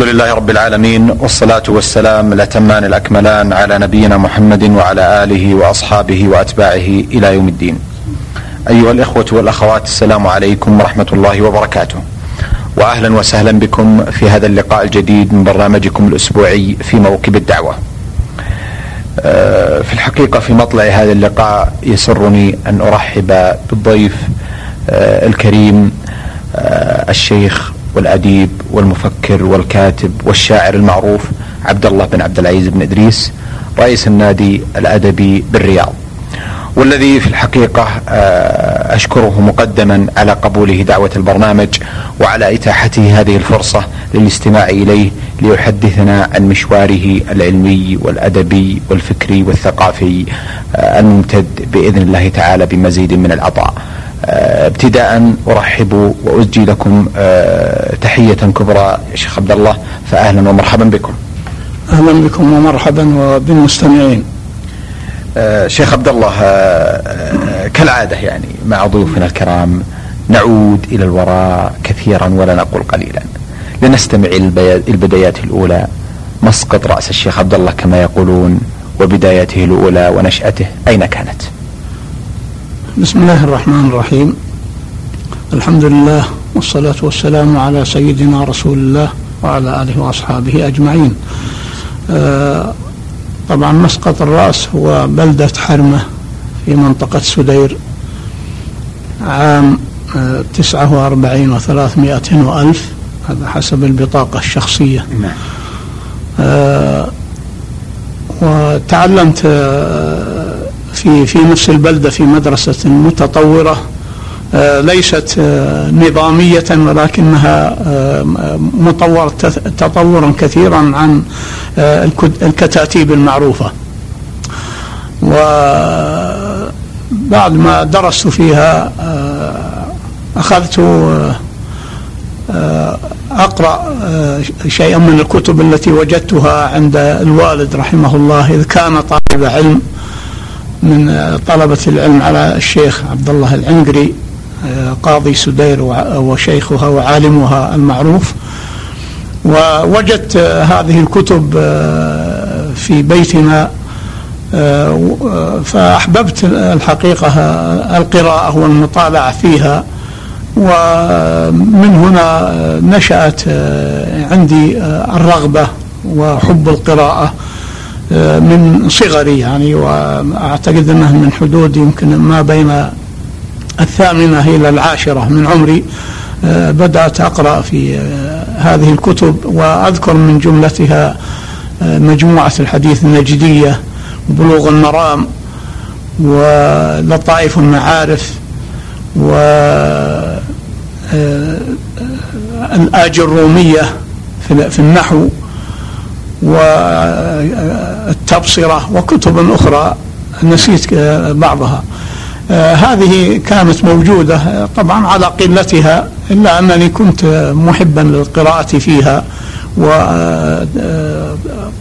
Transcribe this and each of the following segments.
الحمد لله رب العالمين والصلاة والسلام الأتمان الأكملان على نبينا محمد وعلى آله وأصحابه وأتباعه إلى يوم الدين. أيها الإخوة والأخوات السلام عليكم ورحمة الله وبركاته. وأهلا وسهلا بكم في هذا اللقاء الجديد من برنامجكم الأسبوعي في موكب الدعوة. آه، في الحقيقة في مطلع هذا اللقاء يسرني أن أرحب بالضيف آه، الكريم آه، الشيخ والأديب والمفكر والكاتب والشاعر المعروف عبد الله بن عبد العزيز بن إدريس رئيس النادي الأدبي بالرياض. والذي في الحقيقة آه، أشكره مقدما على قبوله دعوة البرنامج وعلى إتاحته هذه الفرصة للاستماع إليه ليحدثنا عن مشواره العلمي والأدبي والفكري والثقافي آه، الممتد بإذن الله تعالى بمزيد من العطاء. ابتداء أرحب وأزجي لكم آه، تحية كبرى شيخ عبد الله فاهلا ومرحبا بكم. أهلا بكم ومرحبا وبالمستمعين. آه، شيخ عبد الله كالعادة يعني مع ضيوفنا الكرام نعود إلى الوراء كثيرا ولا نقول قليلا. لنستمع إلى البدايات الأولى مسقط رأس الشيخ عبد الله كما يقولون وبدايته الأولى ونشأته أين كانت؟ بسم الله الرحمن الرحيم. الحمد لله والصلاة والسلام على سيدنا رسول الله وعلى آله وأصحابه أجمعين. آه طبعا مسقط الرأس هو بلدة حرمة في منطقة سدير عام آه تسعة وأربعين وثلاثمائة وألف هذا حسب البطاقة الشخصية. نعم. آه وتعلمت آه في في نفس البلدة في مدرسة متطورة آه، ليست آه، نظامية ولكنها آه، مطورة تطورا كثيرا عن الكتاتيب المعروفة. وبعد ما درست فيها أخذت أقرأ شيئا من الكتب التي وجدتها عند الوالد رحمه الله إذ كان طالب علم. من طلبة العلم على الشيخ عبد الله العنقري قاضي سدير وشيخها وعالمها المعروف. ووجدت هذه الكتب في بيتنا فأحببت الحقيقة القراءة والمطالعة فيها. ومن هنا نشأت عندي الرغبة وحب القراءة. من صغري يعني وأعتقد انه من حدود يمكن ما بين الثامنة إلى العاشرة من عمري آه، بدأت أقرأ في آه، هذه الكتب وأذكر من جملتها آه، مجموعة الحديث النجدية وبلوغ المرام ولطائف المعارف و الآج الرومية في النحو والتبصرة وكتب أخرى نسيت بعضها. آه، هذه كانت موجودة طبعا على قلتها إلا أنني كنت محبا للقراءة فيها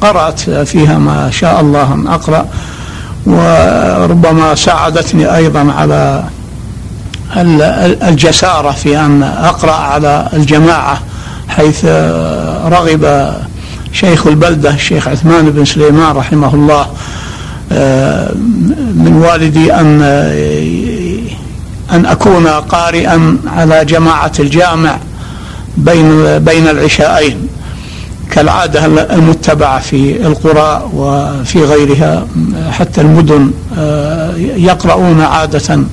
وقرأت فيها ما شاء الله أن أقرأ وربما ساعدتني أيضا على الجسارة في أن أقرأ على الجماعة حيث رغب شيخ البلدة الشيخ عثمان بن سليمان رحمه الله آه، من والدي أن أن أكون قارئا على جماعة الجامع بين بين العشاءين كالعادة المتبعة في القرى وفي غيرها حتى المدن آه، يقرؤون عادة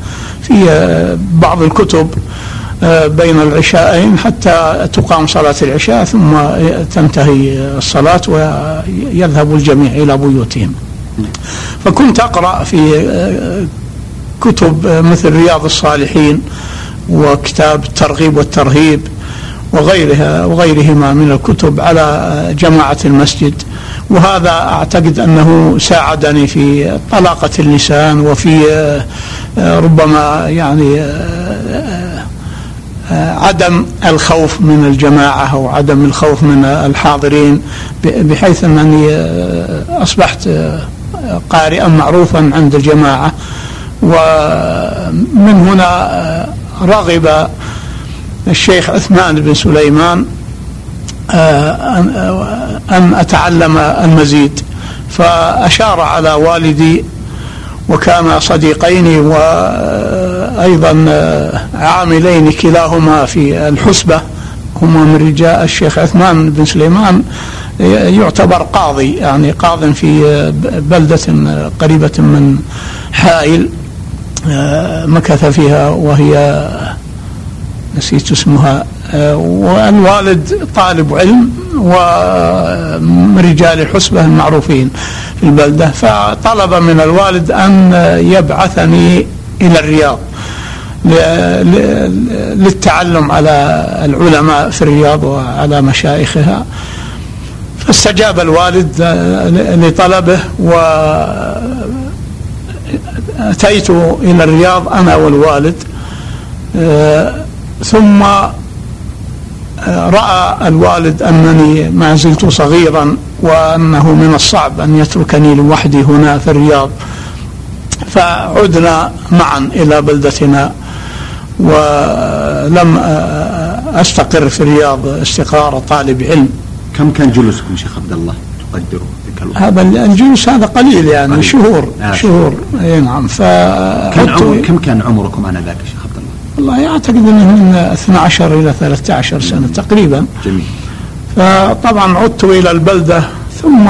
في بعض الكتب. آه، بين العشاءين حتى تقام صلاة العشاء ثم تنتهي الصلاة ويذهب الجميع إلى بيوتهم. فكنت أقرأ في آه، كتب مثل رياض الصالحين وكتاب الترغيب والترهيب وغيرها وغيرهما من الكتب على جماعة المسجد. وهذا أعتقد أنه ساعدني في طلاقة اللسان وفي آه، ربما يعني عدم الخوف من الجماعة أو عدم الخوف من الحاضرين بحيث أنني آه، أصبحت آه، قارئا معروفا عند الجماعة. ومن هنا آه، رغب الشيخ عثمان بن سليمان أن أتعلم المزيد. فأشار على والدي وكان صديقين وأيضا عاملين كلاهما في الحسبة. هما من رجال الشيخ عثمان بن سليمان. يعتبر قاضي يعني قاض في بلدة قريبة من حائل مكث فيها وهي نسيت اسمها والوالد طالب علم ومن رجال الحسبة المعروفين في البلدة. فطلب من الوالد أن يبعثني إلى الرياض. للتعلم على العلماء في الرياض وعلى مشايخها. فاستجاب الوالد لطلبه وأتيت إلى الرياض أنا والوالد. ثم رأى الوالد أنني ما زلت صغيرا وأنه من الصعب أن يتركني لوحدي هنا في الرياض. فعدنا معا إلى بلدتنا ولم أستقر في الرياض استقرار طالب علم. كم كان جلوسكم شيخ عبد الله تقدره هذا الجلوس هذا قليل يعني قليل. شهور آه. شهور. إي نعم. ف كم, عمر كم كان عمركم آنذاك شيخ عبد الله؟ والله أعتقد إنه من 12 إلى 13 سنة تقريبا. جميل. فطبعا عدت إلى البلدة ثم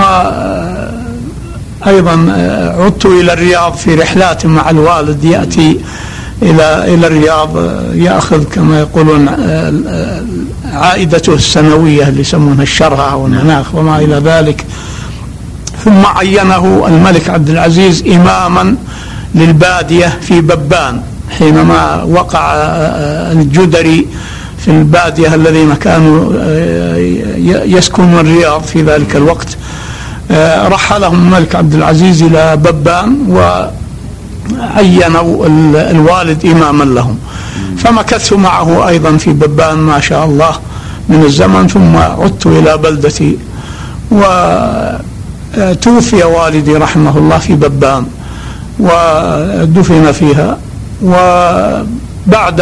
أيضا عدت إلى الرياض في رحلات مع الوالد يأتي إلى إلى الرياض يأخذ كما يقولون عائدته السنوية اللي يسمونها الشرهه والمناخ وما إلى ذلك. ثم عينه الملك عبد العزيز اماما للبادية في ببان حينما وقع الجدري في البادية الذين كانوا يسكنون الرياض في ذلك الوقت. رحلهم الملك عبد العزيز إلى ببان و عينوا الوالد إماما لهم. فمكثت معه أيضا في ببان ما شاء الله من الزمن ثم عدت إلى بلدتي. وتوفي والدي رحمه الله في ببان ودفن فيها. وبعد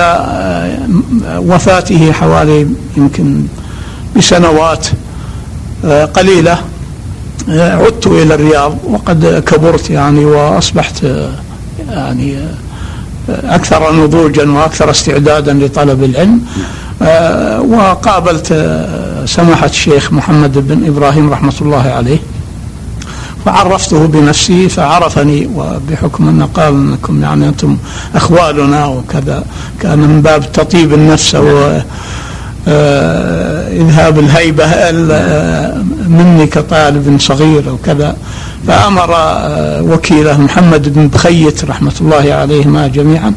وفاته حوالي يمكن بسنوات قليلة عدت إلى الرياض وقد كبرت يعني وأصبحت يعني أكثر نضوجا وأكثر استعدادا لطلب العلم. آه، وقابلت آه، سماحة الشيخ محمد بن إبراهيم رحمة الله عليه فعرفته بنفسي فعرفني وبحكم أنه قال أنكم يعني أنتم أخوالنا وكذا كان من باب تطيب النفس و آه، إذهاب الهيبة مني كطالب صغير وكذا فأمر آه، وكيله محمد بن بخيت رحمة الله عليهما جميعا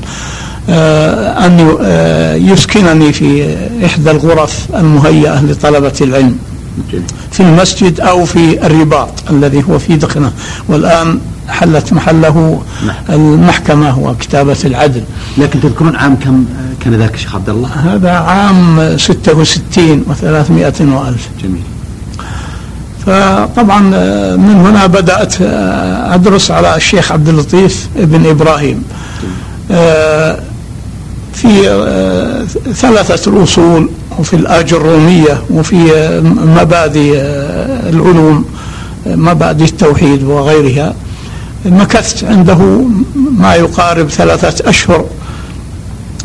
آه، أن آه، يسكنني في إحدى الغرف المهيئة لطلبة العلم في المسجد أو في الرباط الذي هو في دقنة. والآن حلت محله نعم. المحكمة وكتابة العدل. لكن تذكرون عام كم كان ذاك الشيخ عبد الله؟ هذا عام 66 و300 وألف. جميل. فطبعا آه، من هنا بدأت آه، أدرس على الشيخ عبد اللطيف بن إبراهيم. آه، في ثلاثة الأصول وفي الآجرومية وفي مبادئ العلوم مبادئ التوحيد وغيرها. مكثت عنده ما يقارب ثلاثة أشهر.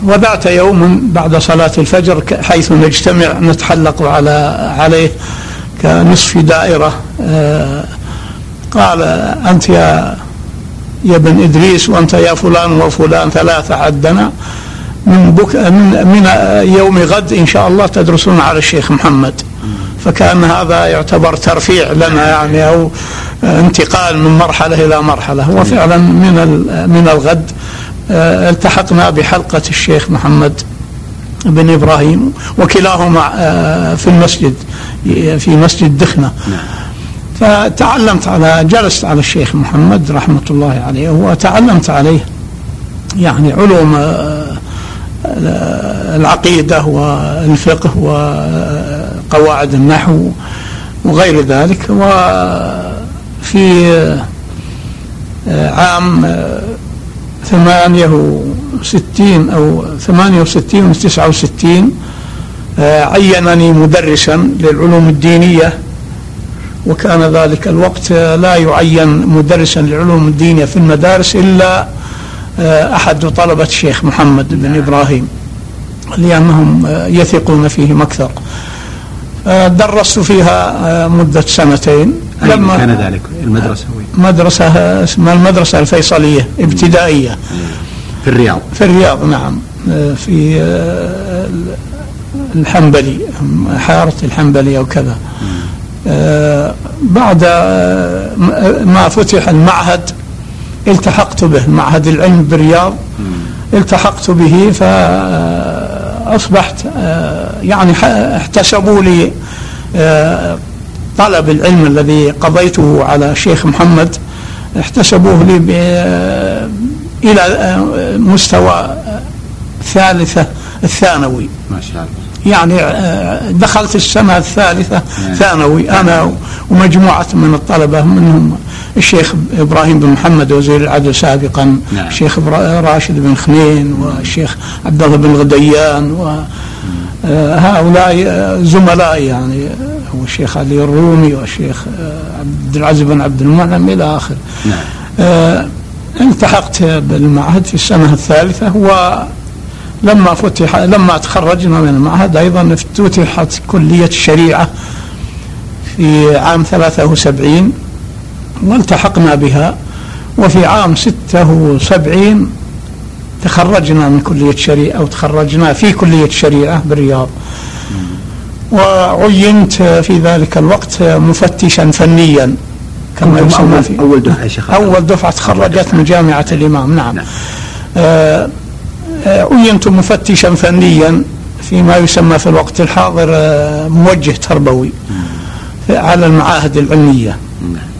وذات يوم بعد صلاة الفجر حيث نجتمع نتحلق على عليه. كنصف دائرة آه، قال أنت يا يا ابن إدريس وأنت يا فلان وفلان ثلاثة عدنا من, بك من, من يوم غد إن شاء الله تدرسون على الشيخ محمد. فكأن هذا يعتبر ترفيع لنا يعني أو انتقال من مرحلة إلى مرحلة. وفعلا من من الغد. آه، التحقنا بحلقة الشيخ محمد. بن إبراهيم وكلاهما آه، في المسجد في مسجد دخنة نعم. فتعلمت على جلست على الشيخ محمد رحمة الله عليه وتعلمت عليه يعني علوم آه، العقيدة والفقه وقواعد النحو وغير ذلك وفي آه، عام ثمانية وستين أو ثمانية وستين وتسعة وستين آه، عينني مدرسا للعلوم الدينية وكان ذلك الوقت لا يعين مدرسا للعلوم الدينية في المدارس إلا أحد طلبة الشيخ محمد بن إبراهيم لأنهم يثقون فيهم أكثر. درست فيها مدة سنتين. لما كان ذلك المدرسة؟ مدرسة اسمها المدرسة الفيصلية ابتدائية. في الرياض. في الرياض نعم. في الحنبلي حارة الحنبلي أو كذا بعد ما فتح المعهد التحقت به معهد العلم بالرياض. التحقت به فأصبحت يعني احتسبوا لي طلب العلم الذي قضيته على الشيخ محمد. احتسبوه لي إلى مستوى ثالثة الثانوي ما شاء الله يعني دخلت السنة الثالثة نعم. ثانوي أنا ومجموعة من الطلبة منهم الشيخ إبراهيم بن محمد وزير العدل سابقا نعم. الشيخ راشد بن خنين والشيخ عبد الله بن غديان وهؤلاء زملاء يعني هو الشيخ علي الرومي والشيخ عبد العزيز بن عبد المنعم إلى آخر نعم. التحقت بالمعهد في السنة الثالثة ولما فتح لما تخرجنا من المعهد أيضا افتتحت كلية الشريعة في عام 73 والتحقنا بها وفي عام 76 تخرجنا من كلية الشريعة أو تخرجنا في كلية الشريعة بالرياض. وعينت في ذلك الوقت مفتشا فنيا. كما يسمى في أول دفعة شيخ أول دفعة تخرجت من جامعة الإمام نعم, نعم. آه، آه، عينت مفتشا فنيا فيما يسمى في الوقت الحاضر آه، موجه تربوي على المعاهد العلمية نعم.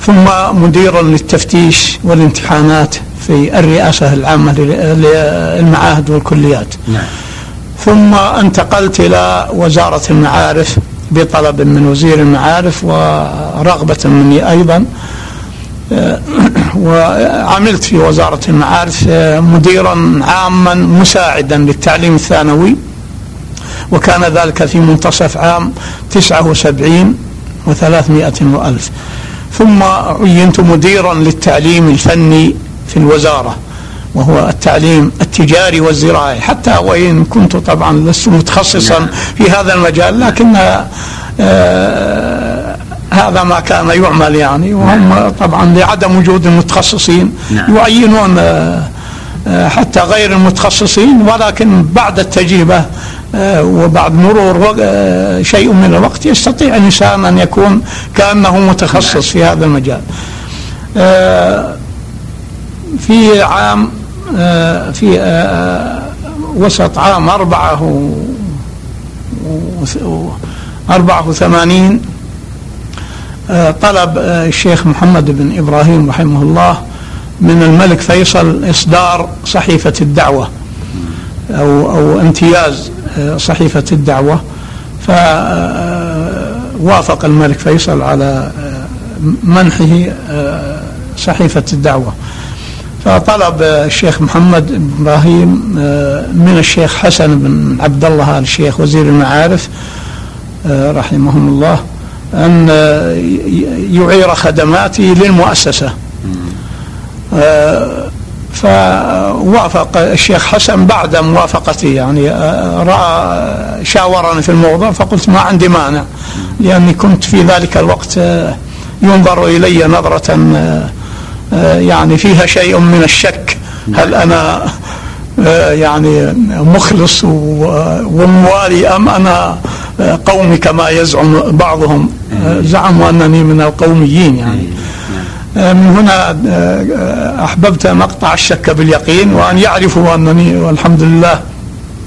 ثم مديرا للتفتيش والامتحانات في الرئاسة العامة للمعاهد والكليات نعم. ثم انتقلت إلى وزارة المعارف بطلب من وزير المعارف ورغبة مني أيضا. وعملت في وزارة المعارف مديرا عاما مساعدا للتعليم الثانوي. وكان ذلك في منتصف عام 79 وثلاثمائة وألف. ثم عينت مديرا للتعليم الفني في الوزارة. وهو التعليم التجاري والزراعي حتى وإن كنت طبعا لست متخصصا نعم. في هذا المجال لكن آه هذا ما كان يعمل يعني وهم نعم. طبعا لعدم وجود المتخصصين نعم. يعينون آه حتى غير المتخصصين ولكن بعد التجربة آه وبعد مرور آه شيء من الوقت يستطيع الإنسان أن يكون كأنه متخصص في هذا المجال آه، في عام آه، في آه، وسط عام أربعة أربعة وثمانين آه، طلب الشيخ محمد بن إبراهيم رحمه الله من الملك فيصل إصدار صحيفة الدعوة أو أو امتياز صحيفة الدعوة. فوافق الملك فيصل على منحه صحيفة الدعوة. فطلب الشيخ محمد إبراهيم آه، من الشيخ حسن بن عبد الله آل الشيخ وزير المعارف آه، رحمهم الله أن آه، يعير خدماتي للمؤسسة. فوافق الشيخ حسن بعد موافقتي يعني رأى شاورني في الموضوع فقلت ما عندي مانع لأني كنت في ذلك الوقت ينظر إلي نظرة آه، يعني فيها شيء من الشك. هل أنا آه، يعني مخلص وموالي أم أنا آه، قومي كما يزعم بعضهم؟ زعموا أنني من القوميين يعني. من هنا أحببت أن أقطع الشك باليقين وأن يعرفوا أنني والحمد لله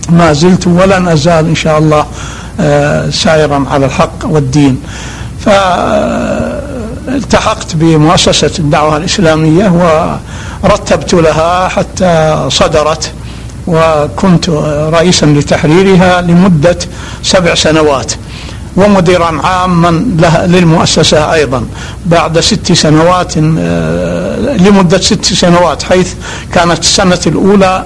ما زلت ولن أزال إن شاء الله سائرا على الحق والدين. ف التحقت بمؤسسة الدعوة الإسلامية ورتبت لها حتى صدرت وكنت رئيسا لتحريرها لمدة سبع سنوات ومديرا عاما للمؤسسة أيضا. بعد ست سنوات آه، لمدة ست سنوات حيث كانت السنة الأولى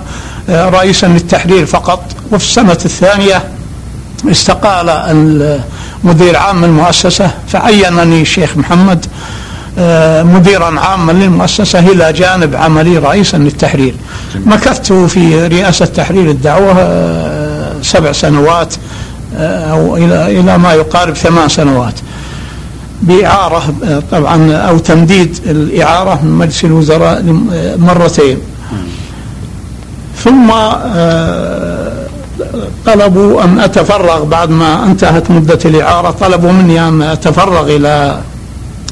آه، رئيسا للتحرير فقط. وفي السنة الثانية استقال مدير عام المؤسسة فعينني الشيخ محمد آه، مديرا عاما للمؤسسة إلى جانب عملي رئيسا للتحرير. مكثت في رئاسة تحرير الدعوة آه، سبع سنوات آه، أو إلى إلى ما يقارب ثمان سنوات. بإعارة طبعا أو تمديد الإعارة من مجلس الوزراء مرتين. ثم طلبوا أن أتفرغ بعد ما انتهت مدة الإعارة. طلبوا مني أن أتفرغ إلى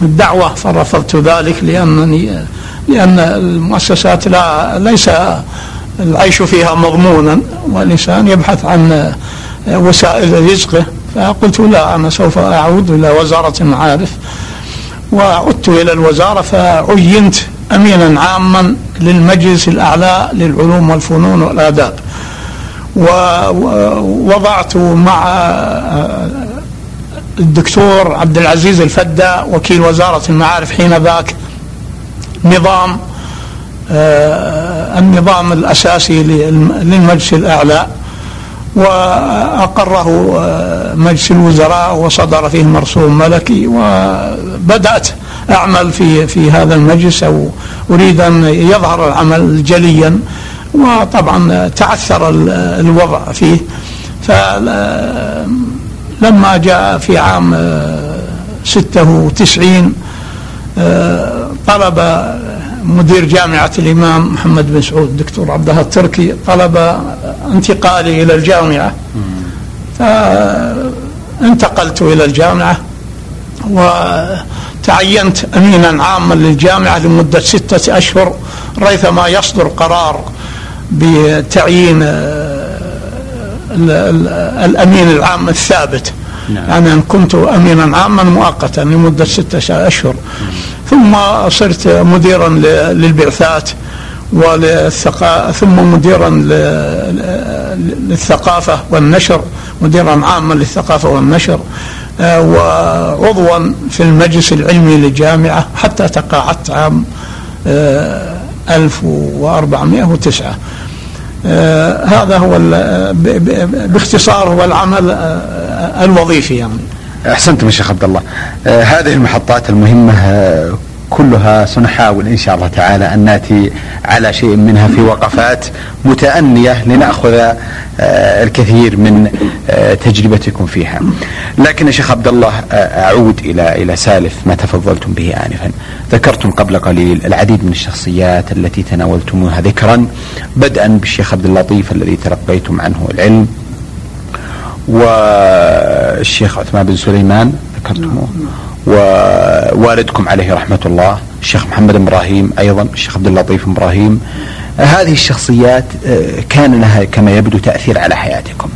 الدعوة. فرفضت ذلك لأنني لأن المؤسسات لا ليس العيش فيها مضمونا والإنسان يبحث عن وسائل رزقه. فقلت لا أنا سوف أعود إلى وزارة المعارف وعدت إلى الوزارة فعينت أمينا عاما للمجلس الأعلى للعلوم والفنون والآداب. ووضعت مع الدكتور عبد العزيز الفدا وكيل وزارة المعارف حين ذاك نظام آه، النظام الأساسي للمجلس الأعلى وأقره آه، مجلس الوزراء وصدر فيه مرسوم ملكي وبدأت أعمل في في هذا المجلس أو أريد أن يظهر العمل جليا. وطبعا تعثر الوضع فيه. فلما جاء في عام 96 آه، طلب مدير جامعة الإمام محمد بن سعود الدكتور عبد التركي طلب انتقالي إلى الجامعة. فانتقلت إلى الجامعة وتعينت أمينا عاما للجامعة لمدة ستة أشهر ريثما يصدر قرار بتعيين آه، الأمين العام الثابت. نعم. يعني أن كنت أمينا عاما مؤقتا لمدة ستة أشهر. ثم صرت مديرا للبعثات وللثقافة ثم مديرا للثقافة والنشر مديرا عاما للثقافة والنشر آه، وعضوا في المجلس العلمي للجامعة حتى تقاعدت عام 1409 آه هذا هو باختصار هو العمل آه الوظيفي يعني. أحسنتم يا شيخ عبد الله. آه هذه المحطات المهمة آه، كلها سنحاول إن شاء الله تعالى أن نأتي على شيء منها في وقفات متأنية لنأخذ آه، الكثير من آه، تجربتكم فيها. لكن يا شيخ عبد الله آه، أعود إلى إلى سالف ما تفضلتم به انفا. ذكرتم قبل قليل العديد من الشخصيات التي تناولتموها ذكرا بدءا بالشيخ عبد اللطيف الذي تلقيتم عنه العلم والشيخ عثمان بن سليمان ذكرتموه ووالدكم عليه رحمة الله الشيخ محمد إبراهيم أيضا الشيخ عبد اللطيف إبراهيم. هذه الشخصيات آه، كان لها كما يبدو تأثير على حياتكم.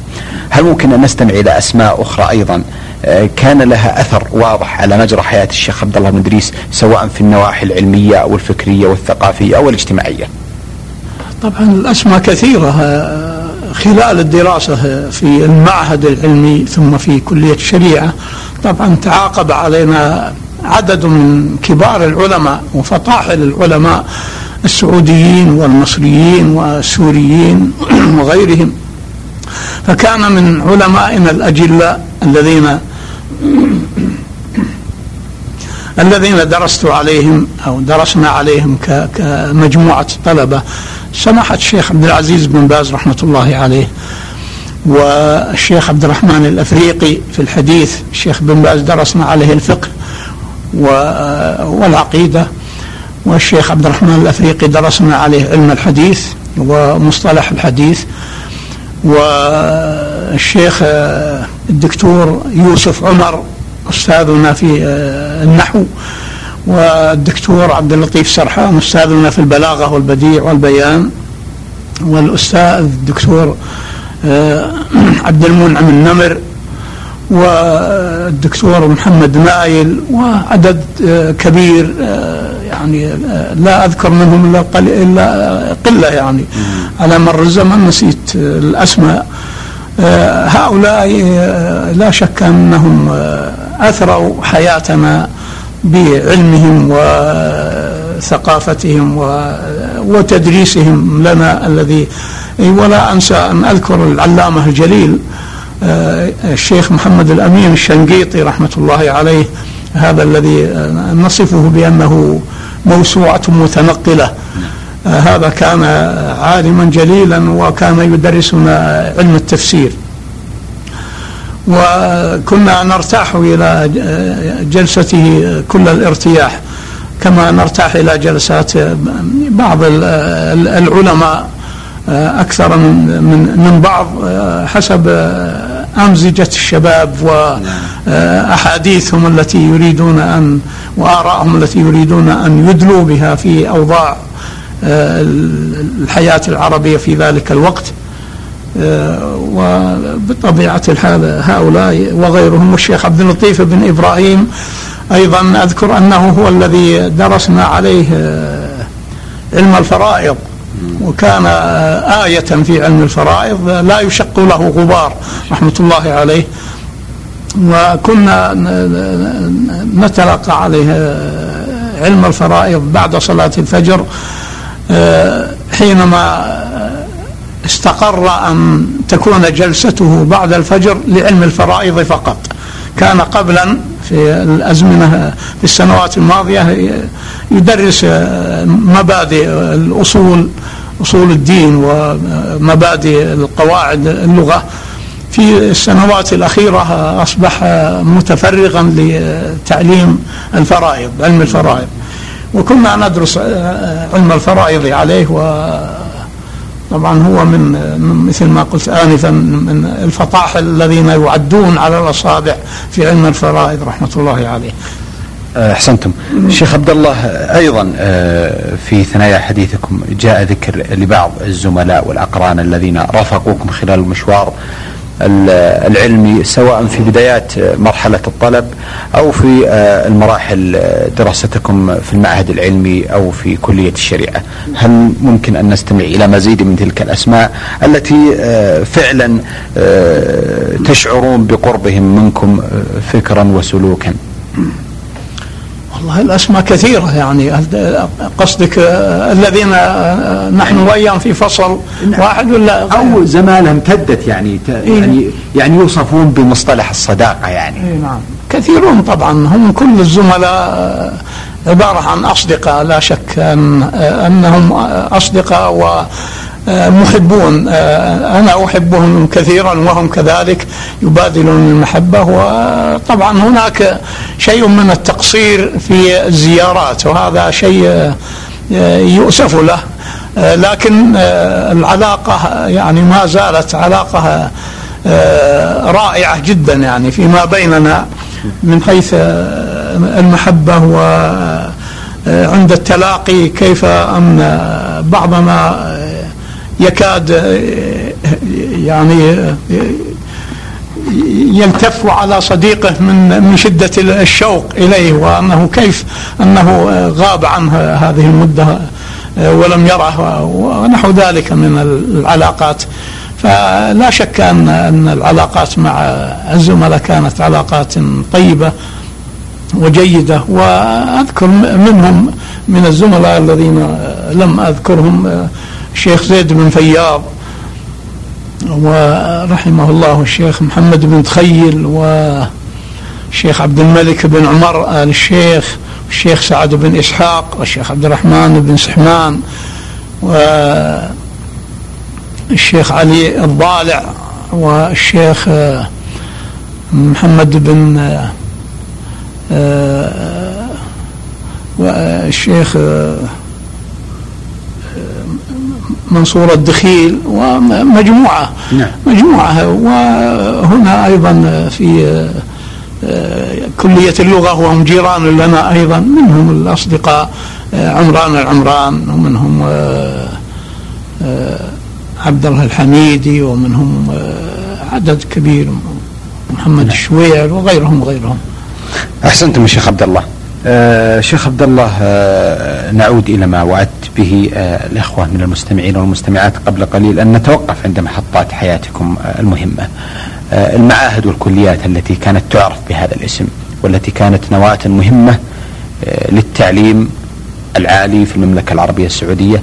هل ممكن أن نستمع إلى أسماء أخرى أيضا؟ آه، كان لها أثر واضح على مجرى حياة الشيخ عبد الله بن إدريس سواء في النواحي العلمية أو الفكرية والثقافية أو الاجتماعية؟ طبعا الأسماء كثيرة. آه، خلال الدراسة في المعهد العلمي ثم في كلية الشريعة طبعا تعاقب علينا عدد من كبار العلماء وفطاحل العلماء السعوديين والمصريين والسوريين وغيرهم. فكان من علمائنا الأجلاء الذين الذين درست عليهم أو درسنا عليهم كمجموعة طلبة سماحة الشيخ عبد العزيز بن باز رحمة الله عليه والشيخ عبد الرحمن الأفريقي في الحديث. الشيخ بن باز درسنا عليه الفقه والعقيدة. والشيخ عبد الرحمن الأفريقي درسنا عليه علم الحديث ومصطلح الحديث. والشيخ الدكتور يوسف عمر أستاذنا في النحو والدكتور عبد اللطيف سرحان أستاذنا في البلاغة والبديع والبيان والأستاذ الدكتور آه، عبد المنعم النمر والدكتور محمد نايل وعدد آه، كبير آه، يعني لا أذكر منهم إلا إلا قلة يعني. على مر الزمن نسيت الأسماء. هؤلاء لا شك أنهم أثروا حياتنا. بعلمهم وثقافتهم وتدريسهم لنا الذي ولا أنسى أن أذكر العلامة الجليل الشيخ محمد الأمين الشنقيطي رحمة الله عليه هذا الذي نصفه بأنه موسوعة متنقلة. هذا كان عالما جليلا وكان يدرسنا علم التفسير. وكنا نرتاح إلى جلسته كل الارتياح كما نرتاح إلى جلسات بعض العلماء أكثر من من بعض حسب أمزجة الشباب وأحاديثهم التي يريدون أن وآرائهم التي يريدون أن يدلوا بها في أوضاع الحياة العربية في ذلك الوقت. وبطبيعة الحال هؤلاء وغيرهم والشيخ عبد اللطيف بن إبراهيم أيضا أذكر أنه هو الذي درسنا عليه علم الفرائض. وكان آية في علم الفرائض لا يشق له غبار رحمة الله عليه. وكنا نتلقى عليه علم الفرائض بعد صلاة الفجر حينما استقر أن تكون جلسته بعد الفجر لعلم الفرائض فقط. كان قبلا في الأزمنة في السنوات الماضية يدرس مبادئ الأصول أصول الدين ومبادئ القواعد اللغة. في السنوات الأخيرة أصبح متفرغا لتعليم الفرائض علم الفرائض. وكنا ندرس علم الفرائض عليه و طبعا هو من مثل ما قلت آنفا من الفطاحل الذين يعدون على الأصابع في علم الفرائض رحمة الله عليه. أحسنتم. شيخ عبد الله أيضا آه، في ثنايا حديثكم جاء ذكر لبعض الزملاء والأقران الذين رافقوكم خلال المشوار. العلمي سواء في بدايات مرحلة الطلب أو في آه، المراحل آه، دراستكم في المعهد العلمي أو في كلية الشريعة. هل ممكن أن نستمع إلى مزيد من تلك الأسماء التي آه، فعلا تشعرون بقربهم منكم فكرا وسلوكا؟ والله الأسماء كثيرة يعني. قصدك الذين نحن وإياهم في فصل واحد ولا أو زمانها امتدت يعني إيه؟ يعني يعني يوصفون بمصطلح الصداقة يعني. إيه نعم. كثيرون طبعا. هم كل الزملاء عبارة عن أصدقاء لا شك أن أنهم أصدقاء و محبون. أنا أحبهم كثيرا وهم كذلك يبادلون المحبة وطبعا هناك شيء من التقصير في الزيارات وهذا شيء يؤسف له. لكن العلاقة يعني ما زالت علاقة رائعة جدا يعني فيما بيننا من حيث المحبة وعند التلاقي كيف أن بعضنا يكاد يعني يلتف على صديقه من من شدة الشوق إليه وأنه كيف أنه غاب عنه هذه المدة ولم يره ونحو ذلك من العلاقات. فلا شك أن أن العلاقات مع الزملاء كانت علاقات طيبة وجيدة وأذكر منهم من الزملاء الذين لم أذكرهم الشيخ زيد بن فياض ورحمه الله الشيخ محمد بن تخيل والشيخ عبد الملك بن عمر آل الشيخ والشيخ سعد بن إسحاق والشيخ عبد الرحمن بن سحمان والشيخ علي الضالع والشيخ محمد بن والشيخ منصور الدخيل ومجموعة نعم. مجموعة وهنا أيضا في آه، كلية اللغة وهم جيران لنا أيضا منهم الأصدقاء آه، عمران العمران ومنهم آه، عبد الله الحميدي ومنهم عدد كبير محمد نعم. الشويع وغيرهم وغيرهم أحسنتم الشيخ عبد الله آه شيخ عبد الله آه نعود إلى ما وعدت به آه الإخوة من المستمعين والمستمعات قبل قليل أن نتوقف عند محطات حياتكم آه المهمة. آه المعاهد والكليات التي كانت تعرف بهذا الاسم والتي كانت نواة مهمة آه للتعليم العالي في المملكة العربية السعودية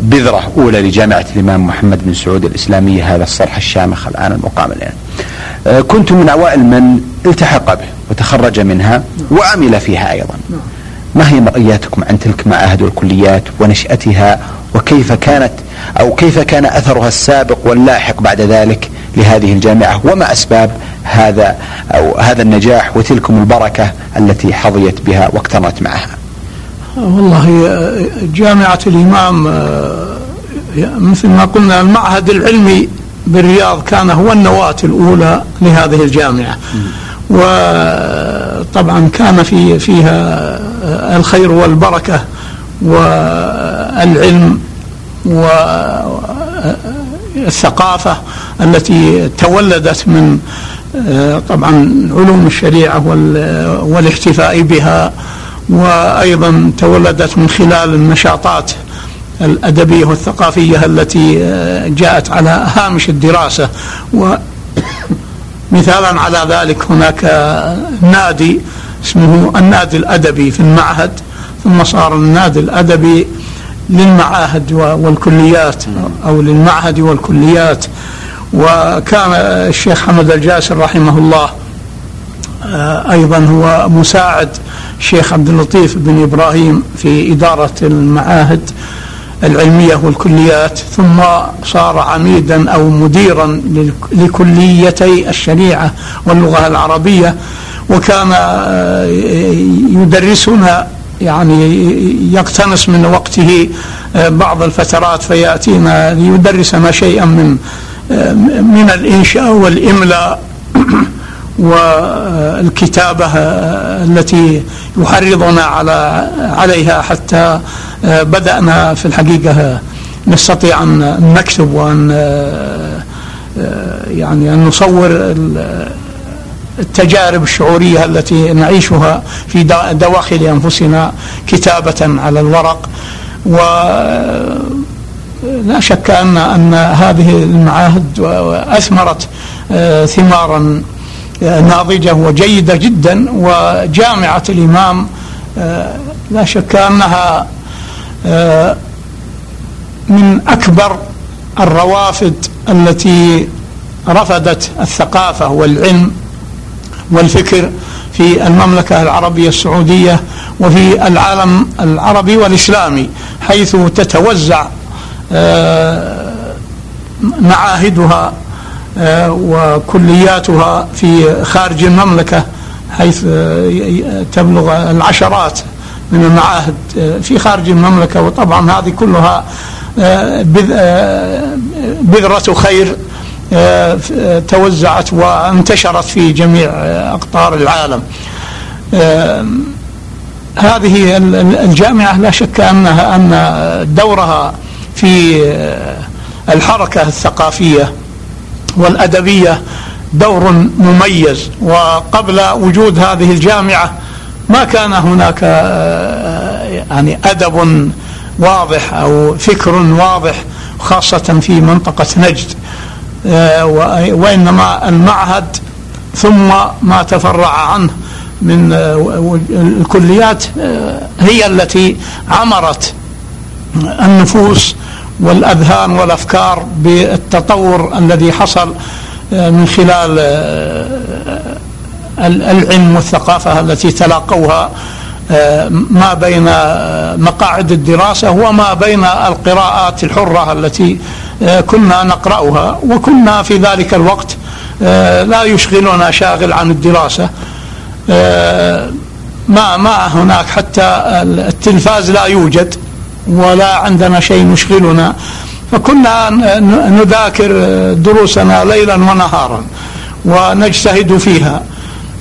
بذرة أولى لجامعة الإمام محمد بن سعود الإسلامية هذا الصرح الشامخ الآن المقام الآن. آه، كنت من أوائل من التحق به وتخرج منها وعمل فيها أيضا. ما هي مرئياتكم عن تلك المعاهد والكليات ونشأتها وكيف كانت أو كيف كان أثرها السابق واللاحق بعد ذلك لهذه الجامعة؟ وما أسباب هذا أو هذا النجاح وتلكم البركة التي حظيت بها واقترنت معها؟ والله جامعة الإمام مثل ما قلنا المعهد العلمي بالرياض كان هو النواة الأولى لهذه الجامعة. وطبعا كان في فيها الخير والبركة والعلم والثقافة التي تولدت من طبعا علوم الشريعة والاحتفاء بها وأيضا تولدت من خلال النشاطات الأدبية والثقافية التي جاءت على هامش الدراسة. ومثالا على ذلك هناك نادي اسمه النادي الأدبي في المعهد. ثم صار النادي الأدبي للمعاهد والكليات أو للمعهد والكليات. وكان الشيخ حمد الجاسر رحمه الله آه، أيضا هو مساعد الشيخ عبد اللطيف بن إبراهيم في إدارة المعاهد. العلمية والكليات ثم صار عميدا أو مديرا لكليتي الشريعة واللغة العربية وكان آه، يدرسنا يعني يقتنص من وقته آه، بعض الفترات فيأتينا ليدرسنا شيئا من آه، من الإنشاء والإملاء والكتابة التي يحرضنا على عليها حتى بدأنا في الحقيقة نستطيع أن نكتب وأن يعني أن نصور التجارب الشعورية التي نعيشها في دواخل أنفسنا كتابة على الورق. و لا شك أن أن هذه المعاهد أثمرت ثمارا ناضجة وجيدة جدا وجامعة الإمام لا شك أنها من أكبر الروافد التي رفدت الثقافة والعلم والفكر في المملكة العربية السعودية وفي العالم العربي والإسلامي حيث تتوزع آه، معاهدها آه، وكلياتها في خارج المملكة حيث آه، تبلغ العشرات من المعاهد في خارج المملكة وطبعا هذه كلها بذرة خير توزعت وانتشرت في جميع أقطار العالم. هذه الجامعة لا شك أنها أن دورها في الحركة الثقافية والأدبية دور مميز. وقبل وجود هذه الجامعة ما كان هناك يعني أدب واضح أو فكر واضح خاصة في منطقة نجد. آه، وإنما المعهد ثم ما تفرع عنه من آه، الكليات آه، هي التي عمرت النفوس والأذهان والأفكار بالتطور الذي حصل من خلال العلم والثقافة التي تلاقوها ما بين مقاعد الدراسة وما بين القراءات الحرة التي آه، كنا نقرأها وكنا في ذلك الوقت آه، لا يشغلنا شاغل عن الدراسة. آه، ما ما هناك حتى التلفاز لا يوجد ولا عندنا شيء يشغلنا. فكنا نذاكر دروسنا ليلا ونهارا ونجتهد فيها.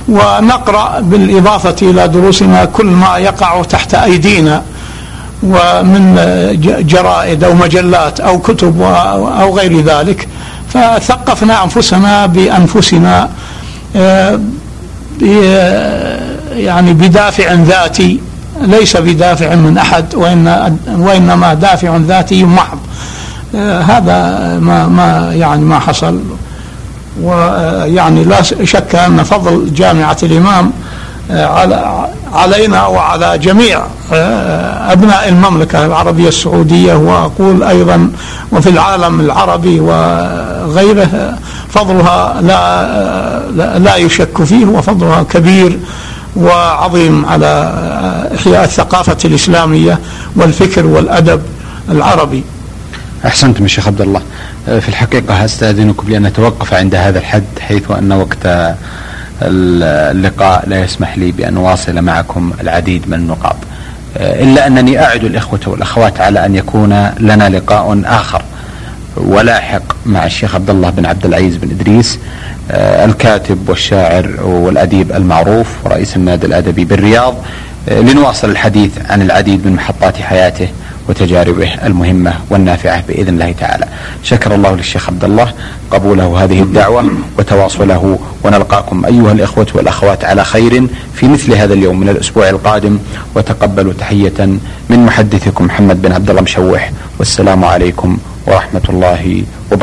ونقرأ بالإضافة إلى دروسنا كل ما يقع تحت أيدينا ومن جرائد أو مجلات أو كتب أو غير ذلك. فثقفنا أنفسنا بأنفسنا آه، يعني بدافع ذاتي ليس بدافع من أحد وإن وإنما دافع ذاتي محض آه، هذا ما ما يعني ما حصل. ويعني لا شك أن فضل جامعة الإمام آه، علينا وعلى جميع آه، أبناء المملكة العربية السعودية وأقول أيضا وفي العالم العربي وغيره فضلها لا لا يشك فيه وفضلها كبير وعظيم على إحياء الثقافة الإسلامية والفكر والأدب العربي. أحسنتم الشيخ عبد الله. في الحقيقة أستأذنكم لأن نتوقف عند هذا الحد حيث أن وقت اللقاء لا يسمح لي بأن أواصل معكم العديد من النقاط. إلا أنني أعد الإخوة والأخوات على أن يكون لنا لقاء آخر. ولاحق مع الشيخ عبد الله بن عبد العزيز بن إدريس الكاتب والشاعر والأديب المعروف ورئيس النادي الأدبي بالرياض. لنواصل الحديث عن العديد من محطات حياته وتجاربه المهمة والنافعة بإذن الله تعالى. شكر الله للشيخ عبد الله قبوله هذه الدعوة وتواصله ونلقاكم أيها الإخوة والأخوات على خير في مثل هذا اليوم من الأسبوع القادم وتقبلوا تحية من محدثكم محمد بن عبد الله مشوح والسلام عليكم ورحمة الله وبركاته.